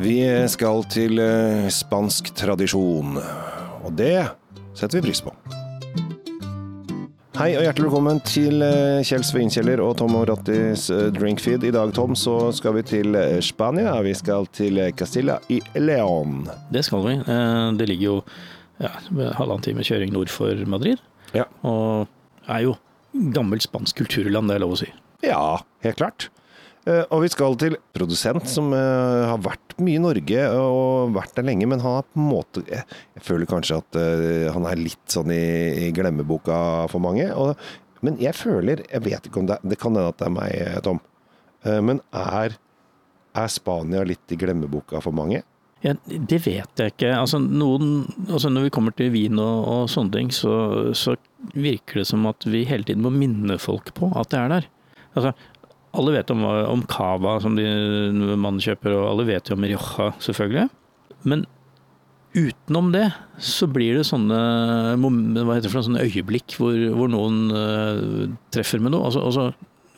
Vi skal til eh, spansk tradisjon, og det setter vi pris på. Hei og hjertelig velkommen til eh, Kjell Svinkjeller og Tom Rattis eh, drinkfeed. I dag, Tom, så skal vi til Spania. Vi skal til Castilla i León. Det skal vi. Det ligger jo ja, halvannen time kjøring nord for Madrid. Ja. Og er jo gammelt spansk kulturland, det er lov å si. Ja, helt klart. Eh, Og vi skal til produsent som eh, har vært mye i Norge og vært der lenge, men han har på en måte Jeg, føler kanskje at eh, han er litt sånn i, glemmeboka for mange. Og, men jeg føler Jeg vet ikke om det Det kan hende at det er meg, Tom. Men er, er Spania litt i glemmeboka for mange? Ja, det vet jeg ikke. Altså, noen, altså når vi kommer til vin og, og sånne ting, så, så virker det som at vi hele tiden må minne folk på at det er der. Altså, alle vet om, om cava som de, man kjøper, og alle vet jo om rioja, selvfølgelig. Men utenom det så blir det sånne, det sånne øyeblikk hvor, hvor noen uh, treffer med noe, og så, og så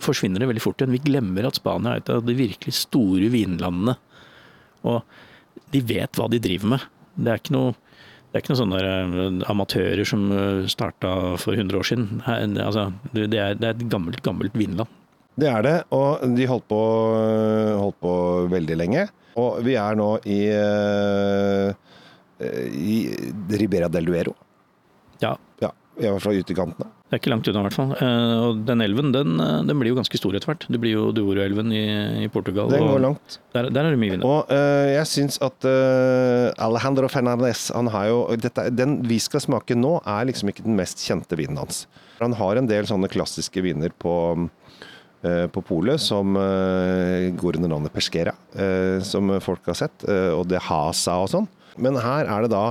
forsvinner det veldig fort igjen. Vi glemmer at Spania er et av de virkelig store vinlandene. Og de vet hva de driver med. Det er ikke noe, det er ikke noen sånne eh, amatører som starta for 100 år siden. Altså, det er et gammelt, gammelt vinland. Det er det, og de holdt på, holdt på veldig lenge. Og vi er nå i, eh, i Ribera del Duero. Ja, Ja, i hvert fall ute i kantene. det er ikke langt unna i hvert fall. Eh, Og den elven den, eh, den blir jo ganske stor etter hvert. Det blir jo Douro-elven i, i Portugal. Den går langt. Der, der er det mye vind. Og uh, jeg syns at uh, Alejandro Fernandez han har jo, dette, Den vi skal smake nå, er liksom ikke den mest kjente vinen hans. Han har en del sånne klassiske viner på på polet som eh, går under navnet Pesquera, eh, som folk har sett, eh, og det Hasa og sånn. Men her er det da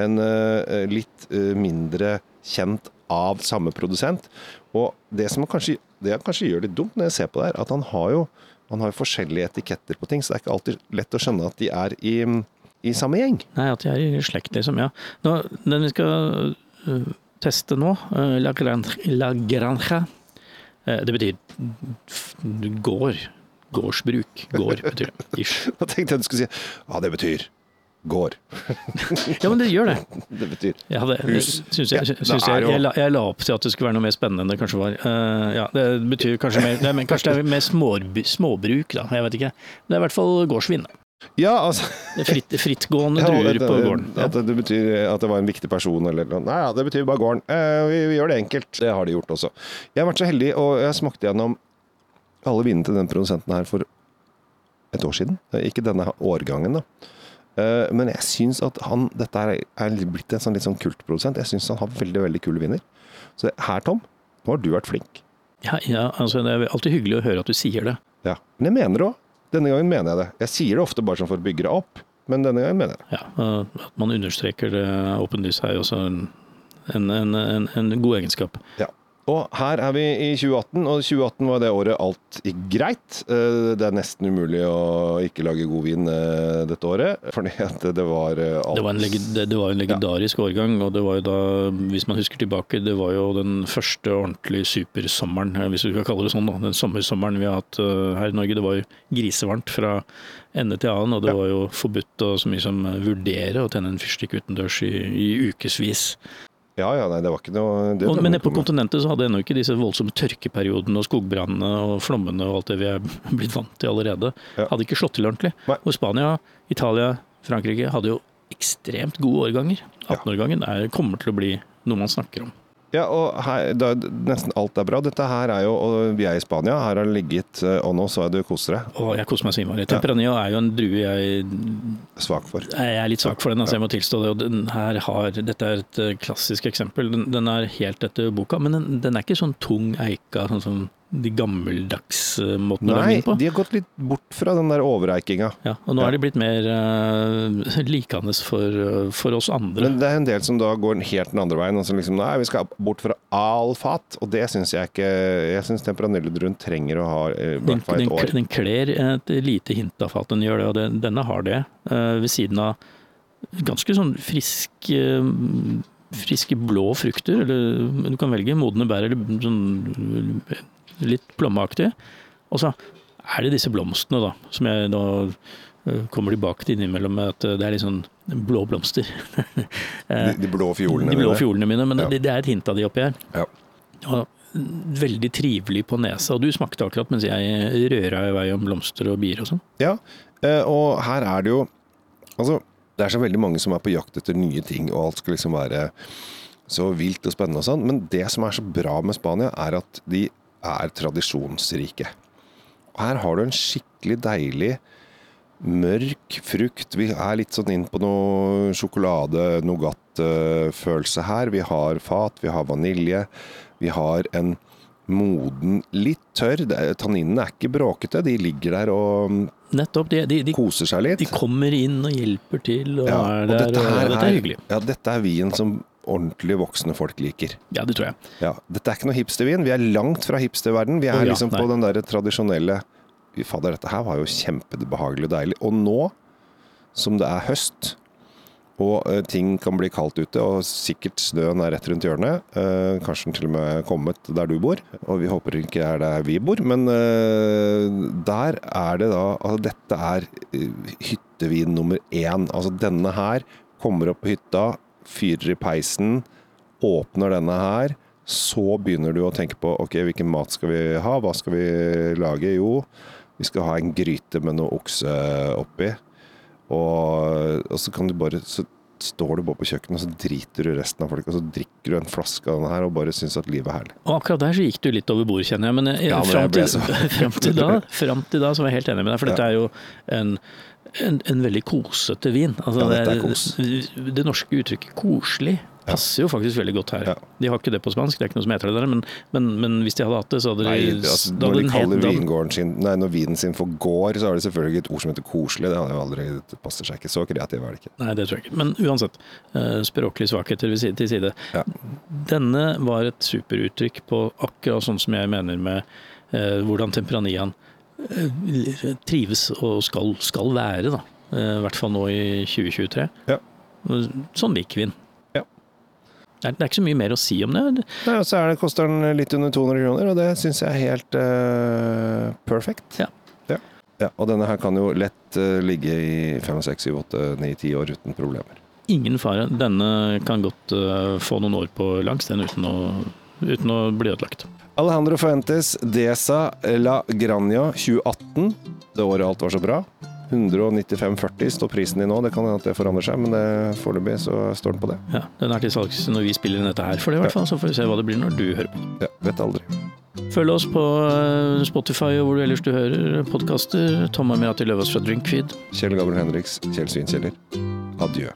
en eh, litt eh, mindre kjent av samme produsent. Og det som kanskje, det jeg kanskje gjør litt dumt når jeg ser på det her, at han har jo han har forskjellige etiketter på ting, så det er ikke alltid lett å skjønne at de er i, i samme gjeng. Nei, at de er i slekt, liksom. Ja. Nå, den vi skal teste nå, La, Granja, det betyr gård. Gårdsbruk. Gård betyr det. Ish. Da tenkte jeg du skulle si ja, det betyr gård. Ja, men det gjør det. Det betyr Ja, det Hus. Synes jeg, synes ja, jeg, jeg, la, jeg la opp til at det skulle være noe mer spennende enn det kanskje var. Uh, ja, Det betyr kanskje mer nei, men Kanskje det er mer småbruk, da. Jeg vet ikke. Det er i hvert fall gårdsvin. Ja, altså Det Fritt, frittgående ja, druer på gården. Ja. At det betyr at det var en viktig person eller noe. Nei, ja, det betyr bare gården. Eh, vi, vi gjør det enkelt. Det har de gjort også. Jeg har vært så heldig, og jeg smakte gjennom alle vinene til den produsenten her for et år siden. Eh, Ikke denne årgangen, da. Eh, Men jeg syns at han Dette er blitt en sånn litt sånn kultprodusent. Jeg syns han har veldig veldig kule viner. Så her, Tom, nå har du vært flink. Ja, ja, altså Det er alltid hyggelig å høre at du sier det. Ja. Men jeg mener det òg. Denne gangen mener jeg det. Jeg sier det ofte bare sånn for å bygge det opp, men denne gangen mener jeg det. Ja, At man understreker det åpenlyst er jo også en, en, en, en, en god egenskap. Ja. Og her er vi i 2018, og 2018 var det året alt gikk greit. Eh, Det er nesten umulig å ikke lage god vin eh, dette året, fordi det var eh, alt Det var en, lege, det, var en legendarisk årgang, og det var jo da, hvis man husker tilbake, det var jo den første ordentlige supersommeren, hvis vi skal kalle det sånn, da. Den sommersommeren vi har hatt her i Norge. Det var jo grisevarmt fra ende til annen, og det Ja. var jo forbudt å så mye som vurdere å tenne en fyrstikk utendørs i, i ukevis. Ja, ja, nei, det var ikke noe det Og, men nede på kontinentet så hadde ennå ikke disse voldsomme tørkeperiodene og skogbrannene og flommene og alt det vi er blitt vant til allerede, Ja. hadde ikke slått til ordentlig. Nei. Og Spania, Italia, Frankrike hadde jo ekstremt gode årganger. 18-årgangen er- kommer til å bli noe man snakker om. Ja, og her, da, nesten alt er bra. Dette her er jo, og vi er i Spania, her har det ligget eh, Og nå så jeg du koser deg. Å, jeg koser meg så innmari. Tempranillo er jo en drue jeg, Svak for. jeg er litt svak for den, altså jeg må tilstå det. Og den her har, dette er et eh, klassisk eksempel. Den, den er helt etter boka, men den, den er ikke sånn tung eika, sånn som de gammeldags måtene måtene å Nei, vin på. de har gått litt bort fra den der overreikinga. Ja, og nå Ja. er de blitt mer uh, likende for, uh, for oss andre. Men det er en del som da går helt den andre veien. Altså liksom, nei, vi skal bort fra all fat. Og det syns jeg ikke Jeg syns Temperanillo-druen trenger å ha eh, i hvert fall den, et år. den kler et lite hint av fat, den gjør det, og den, denne har det. Uh, ved siden av ganske sånn frisk eh, friske blå frukter, eller du kan velge modne bær eller sånn litt plommeaktig. Og så er det disse blomstene, da, som jeg eh, kommer tilbake til innimellom med at det er litt sånn blå blomster. De, de blå fiolene. De blå fiolene mine, men Ja. det, det er et hint av de oppi her. Ja. Og veldig trivelig på nesa. Og du smakte akkurat mens jeg røra i vei om blomster og bier og sånn. Ja, eh, og her er det jo Altså, det er så veldig mange som er på jakt etter nye ting, og alt skal liksom være så vilt og spennende og sånn. Men det som er så bra med Spania, er at de er tradisjonsrike. Og her har du en skikkelig deilig mørk frukt. Vi er litt sånn inn på noe sjokolade-nougat-følelse her. Vi har fat, vi har vanilje. Vi har en moden, litt tørr. Tanninene er ikke bråkete, de ligger der og mm, Nettopp. De, de, de, koser seg litt. de kommer inn og hjelper til og Ja, og der. dette, og, her dette er hyggelig. Ja, dette er vin som ordentlig voksne folk liker. Ja, det tror jeg. Ja, dette er ikke noe hipstervin. Vi er langt fra hipsterverden. Vi er oh, ja, liksom på den der tradisjonelle fader, dette her var jo kjempebehagelig og deilig. Og nå som det er høst, og uh, ting kan bli kaldt ute, og sikkert snøen er rett rundt hjørnet, Uh, kanskje den til og med kommet der du bor, og vi håper ikke er der vi bor, men uh, der er det da Altså, dette er hyttevin nummer én. Altså, denne her kommer opp på hytta, fyrer i peisen, åpner denne her. Så begynner du å tenke på ok, hvilken mat skal vi ha, hva skal vi lage? Jo, vi skal ha en gryte med noe okse oppi. Og, og så kan du bare Så står du bare på kjøkkenet, og så driter du resten av folk, og så drikker du en flaske av den her og bare syns at livet er herlig. Og akkurat der så gikk du litt over bord, kjenner jeg. Men, jeg, Ja, men fram, til, så- fram, til da, fram til da så var jeg helt enig med deg, for Ja. dette er jo en, en, en veldig kosete vin. Altså, Ja, er det, det norske uttrykket 'koselig' passer jo faktisk veldig godt her. Ja. De har ikke det på spansk, det er ikke noe som heter det der, men, men, men hvis de hadde hatt det, så hadde de Nei, altså, når de kaller vingården sin Nei, når vinen sin for gård, så er det selvfølgelig et ord som heter koselig. Det, hadde jo aldri, det passer seg ikke. Så kreativ er det ikke. Nei, det tror jeg ikke. Men uansett, eh, språklige svakheter ved side- til side. Ja. Denne var et superuttrykk på akkurat sånn som jeg mener med eh, hvordan Temperanian trives og skal, skal være, da. Eh, I hvert fall nå i 2023. Ja. Sånn liker vi den. Ja. Det er, det er ikke så mye mer å si om det. Nei, og så er det, koster den litt under 200 kroner, og det syns jeg er helt uh, perfect. Ja. Ja. ja. Og denne her kan jo lett uh, ligge i 5, 6, 7, 8, 9, 10 år uten problemer. Ingen fare. Denne kan godt uh, få noen år på langs den uten å, uten å bli ødelagt. Alejandro Fuentes, Desa La Grania 2018. Det året alt var så bra. 195,40 står prisen i nå. Det kan hende at det forandrer seg, men det- foreløpig så står den på det. Ja, Den er til salgs når vi spiller inn dette her, for det i hvert fall. Så får vi se hva det blir når du hører på. Ja, vet aldri. Følg oss på eh, Spotify og hvor du ellers du hører podkaster. Tom Amirati Løvaas fra Drinkfeed. Kjell Gabriel Henriks, Kjell Svinkjeller. Adjø.